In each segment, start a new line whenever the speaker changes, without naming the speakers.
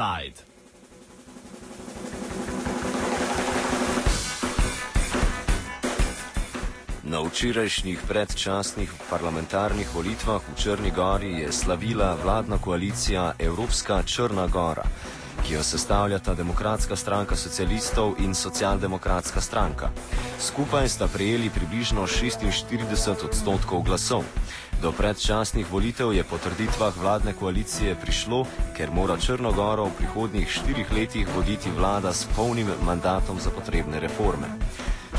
Tide.
Na včerajšnjih predčasnih parlamentarnih volitvah v Črni Gori je slavila vladna koalicija Evropska Črna Gora, ki jo sestavljata Demokratska stranka socialistov in Socialdemokratska stranka. Skupaj sta prejeli približno 46 odstotkov glasov. Do predčasnih volitev je po trditvah vladne koalicije prišlo, ker mora Črnogoro v prihodnjih štirih letih voditi vlada s polnim mandatom za potrebne reforme.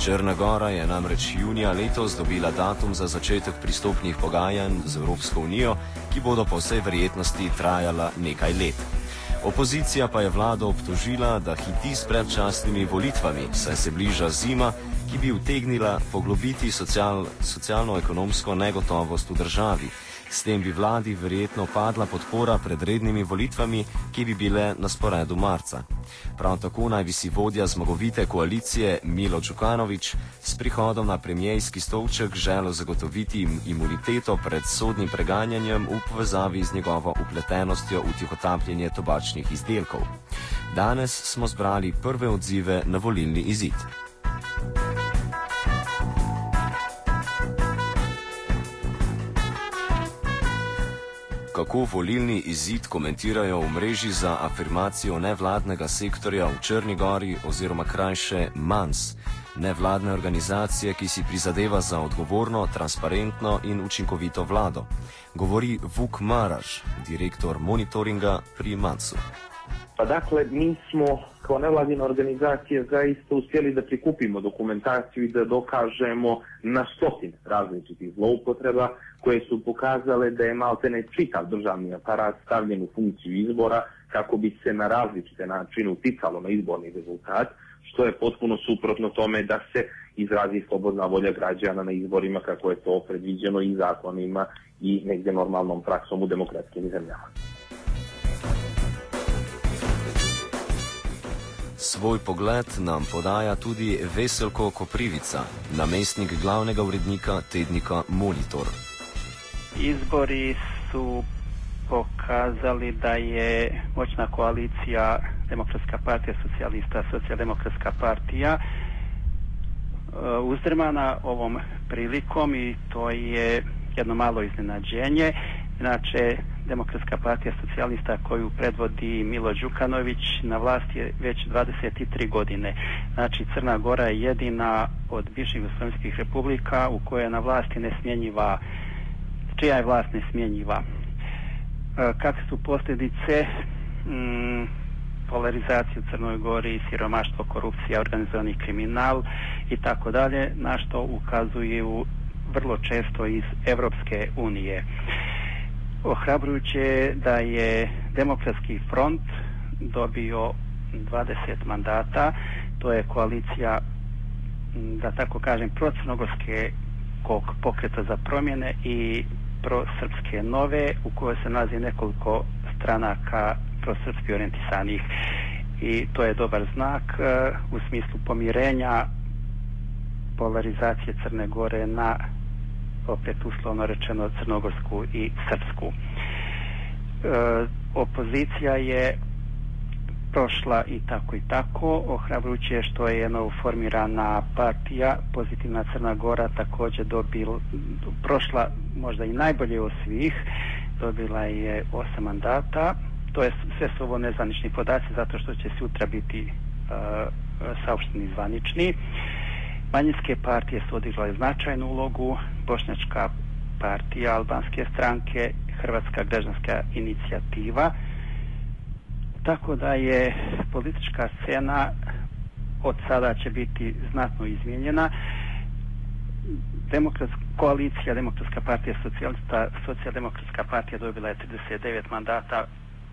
Črna Gora je namreč junija letos dobila datum za začetek pristopnih pogajanj z Evropsko unijo, ki bodo po vsej verjetnosti trajala nekaj let. Opozicija pa je vlado obtožila, da hiti s predčasnimi volitvami, saj se bliža zima, ki bi utegnila poglobiti social, socialno-ekonomsko negotovost v državi. S tem bi vladi verjetno padla podpora pred rednimi volitvami, ki bi bile na sporedu marca. Prav tako naj bi si vodja zmagovite koalicije Milo Čukanovič s prihodom na premijejski stolček želel zagotoviti imuniteto pred sodnim preganjanjem v povezavi z njegovo upletenostjo v tihotapljenje tobačnih izdelkov. Danes smo zbrali prve odzive na volilni izid. Kako volilni izid komentirajo v mreži za afirmacijo nevladnega sektorja v Črni Gori oziroma krajše MANS, nevladne organizacije, ki si prizadeva za odgovorno, transparentno in učinkovito vlado, govori Vuk Maraž, direktor monitoringa pri MANSu.
Pa dakle, mi smo kao nevladina organizacija zaista uspjeli da prikupimo dokumentaciju i da dokažemo na stotin različitih zloupotreba koje su pokazale da je maltene čitav državni aparat stavljen u funkciju izbora kako bi se na različite načine uticalo na izborni rezultat, što je potpuno suprotno tome da se izrazi slobodna volja građana na izborima kako je to predviđeno i zakonima i negdje normalnom praksom u demokratskim zemljama.
Svoj pogled nam podaja tudi Veselko Koprivica, namestnik glavnega urednika tednika Monitor.
Izbori su pokazali da je moćna koalicija Demokratska partija socijalista, socijaldemokratska partija e, uzdrmana ovom prilikom i to je jedno malo iznenađenje. Inače, Demokratska partija socijalista koju predvodi Milo Đukanović na vlasti je već 23 godine. Znači Crna Gora je jedina od bivših jugoslovenskih republika u kojoj je na vlasti nesmjenjiva čija je vlast nesmjenjiva. E, kakve su posljedice mm, polarizacije u Crnoj Gori, siromaštvo, korupcija, organizovani kriminal i tako dalje, na što ukazuju vrlo često iz Europske unije. Ohrabrujuće da je Demokratski front dobio 20 mandata, to je koalicija da tako kažem procrnogorske pokreta za promjene i prosrpske nove u kojoj se nalazi nekoliko stranaka prosrpski orijentisanih. I to je dobar znak e, u smislu pomirenja polarizacije Crne Gore na opet uslovno rečeno crnogorsku i srpsku. E, opozicija je prošla i tako i tako. Ohrabrujuće je što je formirana partija Pozitivna Crna Gora također dobil, prošla možda i najbolje od svih. Dobila je osam mandata. To je sve su ovo nezvanični podaci zato što će sutra biti uh, saopšteni zvanični. Manjinske partije su odigrale značajnu ulogu, Bošnjačka partija, albanske stranke, Hrvatska građanska inicijativa, tako da je politička scena od sada će biti znatno izmijenjena. Demokratska koalicija, Demokratska partija socijalista, socijaldemokratska partija dobila je 39 mandata,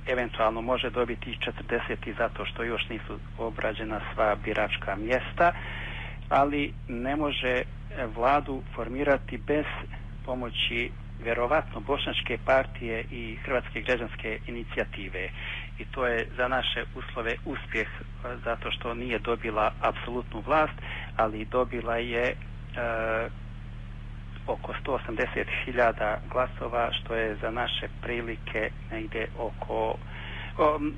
eventualno može dobiti i 40 zato što još nisu obrađena sva biračka mjesta ali ne može e, vladu formirati bez pomoći vjerovatno bošnjačke partije i hrvatske građanske inicijative. I to je za naše uslove uspjeh e, zato što nije dobila apsolutnu vlast ali dobila je e, oko 180.000 glasova što je za naše prilike negdje oko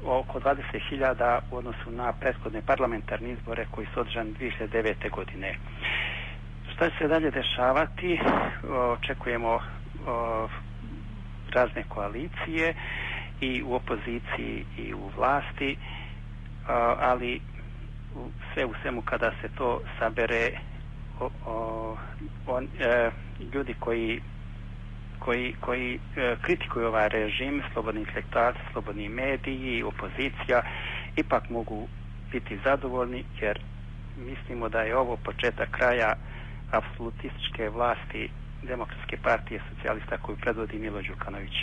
oko 20.000 u odnosu na prethodne parlamentarne izbore koji su održani 2009. godine. Šta će se dalje dešavati? Očekujemo razne koalicije i u opoziciji i u vlasti, ali sve u svemu kada se to sabere on, e, ljudi koji koji, koji e, kritikuju ovaj režim, slobodni intelektualci, slobodni mediji, opozicija, ipak mogu biti zadovoljni jer mislimo da je ovo početak kraja apsolutističke vlasti Demokratske partije socijalista koju predvodi Milo Đukanović.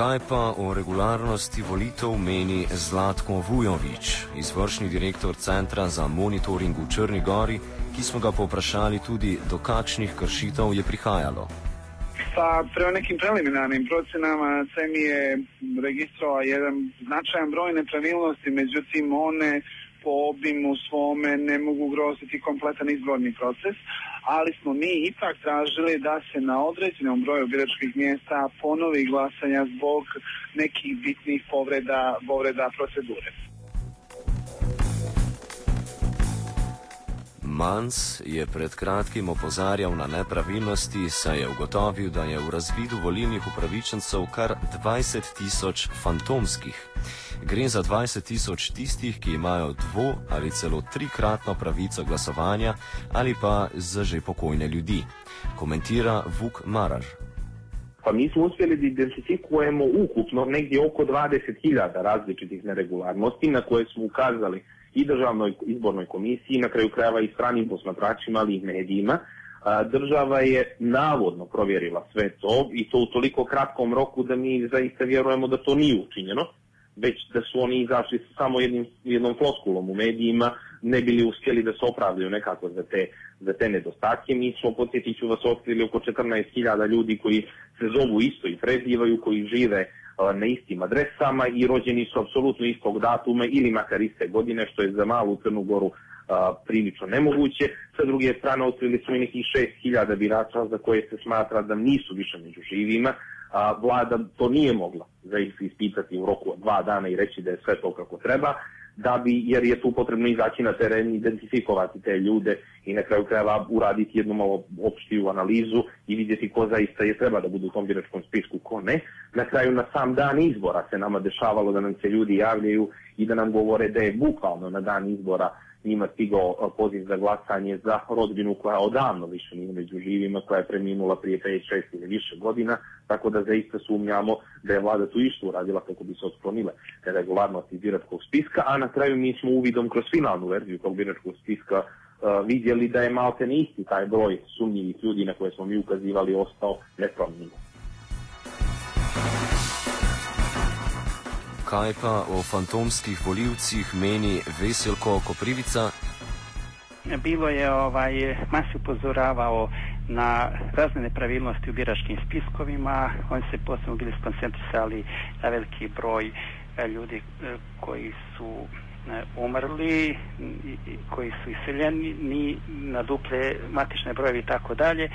Kaj pa o regularnosti volitev meni Zlatko Vujovič, izvršni direktor Centra za monitoring v Črni Gori, ki smo ga povprašali tudi, do kakšnih kršitev je prihajalo.
Pa prema nekim preliminarnim procenama CEM je registrovao jedan značajan broj nepravilnosti, međutim one po obimu svome ne mogu ugroziti kompletan izborni proces, ali smo mi ipak tražili da se na određenom broju biračkih mjesta ponovi glasanja zbog nekih bitnih povreda, povreda procedure.
Mans je pred kratkim opozarjal na nepravilnosti, saj je ugotovil, da je v razvidu volilnih upravičencev kar 20 tisoč fantomskih. Gre za 20 tisoč tistih, ki imajo dvo ali celo trikratno pravico glasovanja ali pa za že pokojne ljudi, komentira Vuk Marar.
Pa mi smo uspjeli da identifikujemo ukupno negdje oko 20.000 različitih neregularnosti na koje smo ukazali i državnoj izbornoj komisiji, na kraju krajeva i stranim posmatračima, ali i medijima. Država je navodno provjerila sve to i to u toliko kratkom roku da mi zaista vjerujemo da to nije učinjeno, već da su oni izašli sa samo jednim, jednom floskulom u medijima, ne bili uspjeli da se opravdaju nekako za te, za te nedostatke. Mi smo, podsjetit ću vas, otkrili oko 14.000 ljudi koji se zovu isto i prezivaju, koji žive na istim adresama i rođeni su apsolutno istog datuma ili makar iste godine, što je za malu Crnu Goru a, prilično nemoguće. Sa druge strane, otkrili su i nekih 6000 birača za koje se smatra da nisu više među živima. A, vlada to nije mogla zaista ispitati u roku dva dana i reći da je sve to kako treba da bi, jer je tu potrebno izaći na teren, identifikovati te ljude i na kraju krajeva uraditi jednu malo opštiju analizu i vidjeti ko zaista je treba da bude u tom biračkom spisku, ko ne. Na kraju na sam dan izbora se nama dešavalo da nam se ljudi javljaju i da nam govore da je bukvalno na dan izbora njima stigao poziv za glasanje za rodbinu koja odavno više nije među živima, koja je preminula prije 5, 6 ili više godina, tako da zaista sumnjamo da je vlada tu isto uradila kako bi se otklonile regularnosti biračkog spiska, a na kraju mi smo uvidom kroz finalnu verziju tog biračkog spiska uh, vidjeli da je malte isti taj broj sumnjivih ljudi na koje smo mi ukazivali ostao nepromijenjen.
Kaj pa o fantomskih voljivcih meni Veselko Koprivica?
Bilo je, ovaj, mas upozoravao na razne nepravilnosti u biračkim spiskovima. Oni se posebno bili skoncentrisali na veliki broj e, ljudi e, koji su e, umrli, koji su iseljeni, ni na duple matične brojevi i tako dalje.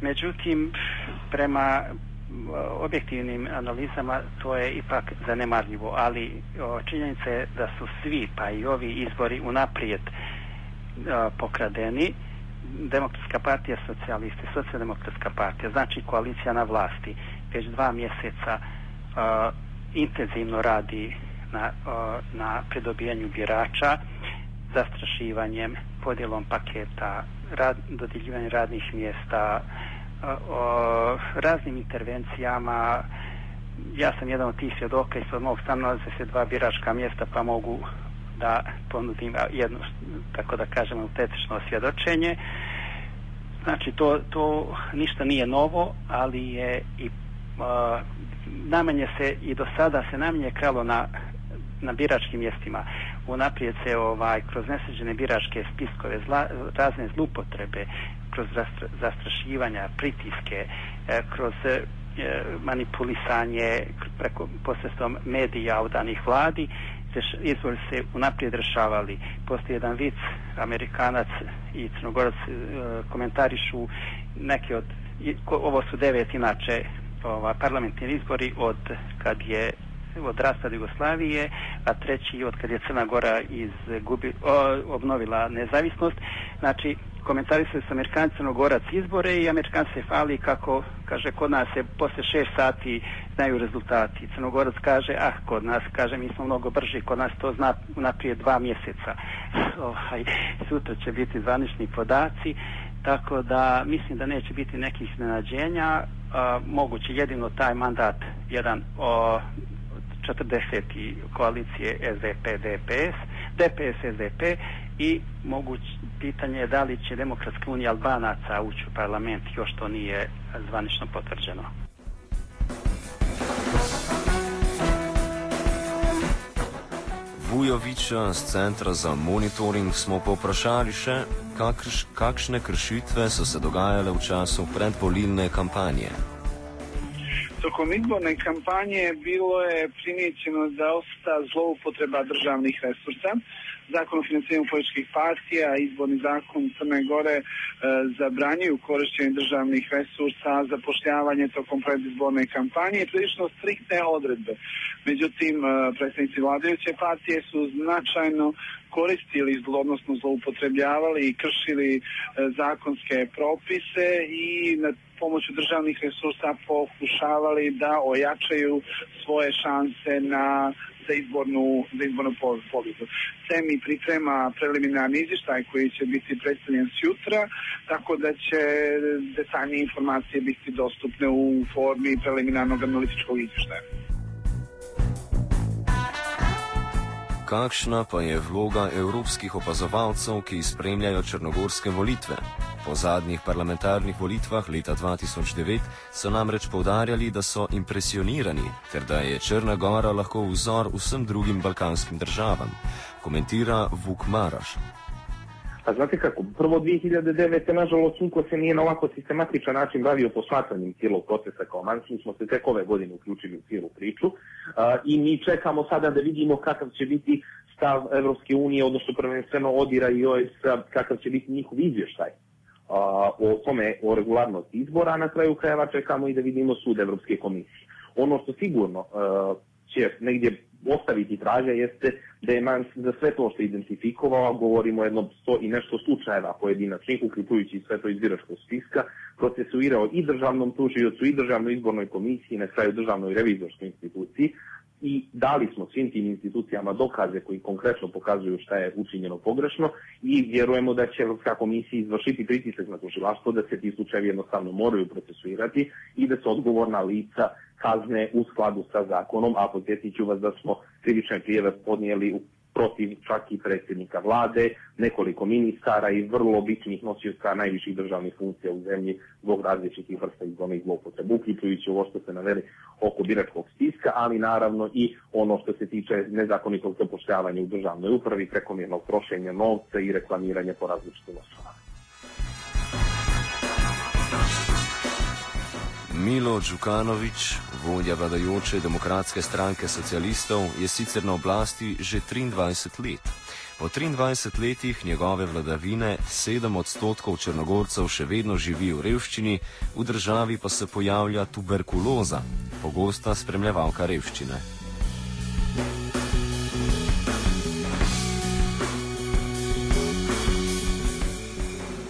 Međutim, prema objektivnim analizama to je ipak zanemarljivo, ali činjenica je da su svi, pa i ovi izbori unaprijed pokradeni. Demokratska partija socijalisti, socijaldemokratska partija, znači koalicija na vlasti, već dva mjeseca intenzivno radi na, na pridobijanju birača, zastrašivanjem, podjelom paketa, rad, radnih mjesta, o raznim intervencijama. Ja sam jedan od tih svjedoka i od mog stana nalaze se dva biračka mjesta pa mogu da ponudim jedno tako da kažem autentično svjedočenje. Znači to, to ništa nije novo ali je i uh, najmanje se i do sada se najmanje kralo na na biračkim mjestima. Unaprijed se ovaj kroz nesređene biračke spiskove zla, razne zlupotrebe kroz zastrašivanja, pritiske, e, kroz e, manipulisanje preko posredstvom medija od danih vladi, izbori se unaprijed rešavali. Postoji jedan vic, Amerikanac i Crnogorac e, komentarišu neke od ovo su devet inače ova, parlamentarni izbori od kad je od Jugoslavije, a treći od kad je Crna Gora izgubi, o, obnovila nezavisnost. Znači, komentarisali su Amerikanci Crnogorac izbore i Amerikanci se fali kako, kaže, kod nas se posle šest sati znaju rezultati. Crnogorac kaže, ah, kod nas, kaže, mi smo mnogo brži, kod nas to zna naprijed dva mjeseca. Ovaj, sutra će biti zvanični podaci, tako da mislim da neće biti nekih iznenađenja, moguće jedino taj mandat jedan o, 40. koalicije SDP, DPS, DPS, SDP i moguć pitanje je da li će Demokratska unija Albanaca ući u parlament, još to nije zvanično potvrđeno.
Vujoviča z Centra za monitoring smo poprašali še, kakrš, kakšne kršitve so se dogajale v času predvolilne kampanje.
Tokom izborne kampanje bilo je primijećeno dosta zloupotreba državnih resursa. Zakon o financiranju političkih partija, izborni zakon Crne Gore e, zabranjuju korištenje državnih resursa, zapošljavanje tokom predizborne kampanje i prilično striktne odredbe. Međutim, e, predstavnici vladajuće partije su značajno koristili, odnosno zloupotrebljavali i kršili e, zakonske propise i na pomoću državnih resursa pokušavali da ojačaju svoje šanse na za izbornu, za izbornu pobjedu. SEMI priprema preliminarni izvještaj koji će biti predstavljen sutra, tako da će detaljnije informacije biti dostupne u formi preliminarnog analitičkog izvještaja.
Kakšna pa je vloga evropskih opazovalcev, ki spremljajo črnogorske volitve? Po zadnjih parlamentarnih volitvah leta 2009 so namreč povdarjali, da so impresionirani ter da je Črna Gora lahko vzor vsem drugim balkanskim državam, komentira Vuk Maraš.
A znate kako, prvo 2009. nažalost niko se nije na ovako sistematičan način bavio posmatranjem cijelog procesa kao manjski, smo se tek ove godine uključili u cijelu priču uh, i mi čekamo sada da vidimo kakav će biti stav Evropske unije, odnosno prvenstveno Odira i OS, kakav će biti njihov izvještaj o tome, o regularnosti izbora, a na kraju krajeva čekamo i da vidimo sud Evropske komisije. Ono što sigurno će negdje ostaviti traže jeste da je za sve to što identifikovao, govorimo jedno sto i nešto slučajeva pojedinačnih, uključujući sve to iz biračkog spiska, procesuirao i državnom tužiocu i državnoj izbornoj komisiji, na kraju državnoj revizorskoj instituciji, i dali smo svim tim institucijama dokaze koji konkretno pokazuju šta je učinjeno pogrešno i vjerujemo da će Evropska komisija izvršiti pritisak na tužilaštvo da se ti slučajevi jednostavno moraju procesuirati i da se odgovorna lica kazne u skladu sa zakonom, a podsjetit ću vas da smo krivične prijeve podnijeli protiv čak i predsjednika vlade, nekoliko ministara i vrlo bitnih nosioca najviših državnih funkcija u zemlji zbog različitih vrsta izbornih zloupotreba, uključujući ovo što se naveli oko biračkog spiska, ali naravno i ono što se tiče nezakonitog zapošljavanja u državnoj upravi, prekomjernog trošenja novca i reklamiranja po različitim osnovama.
Milo Đukanovič, vodja vladajoče demokratske stranke socialistov, je sicer na oblasti že 23 let. Po 23 letih njegove vladavine 7 odstotkov črnogorcev še vedno živi v revščini, v državi pa se pojavlja tuberkuloza, pogosta spremljevalka revščine.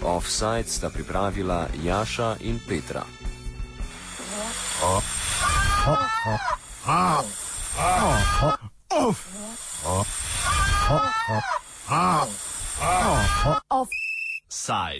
Offside sta pripravila Jaša in Petra.
Offside.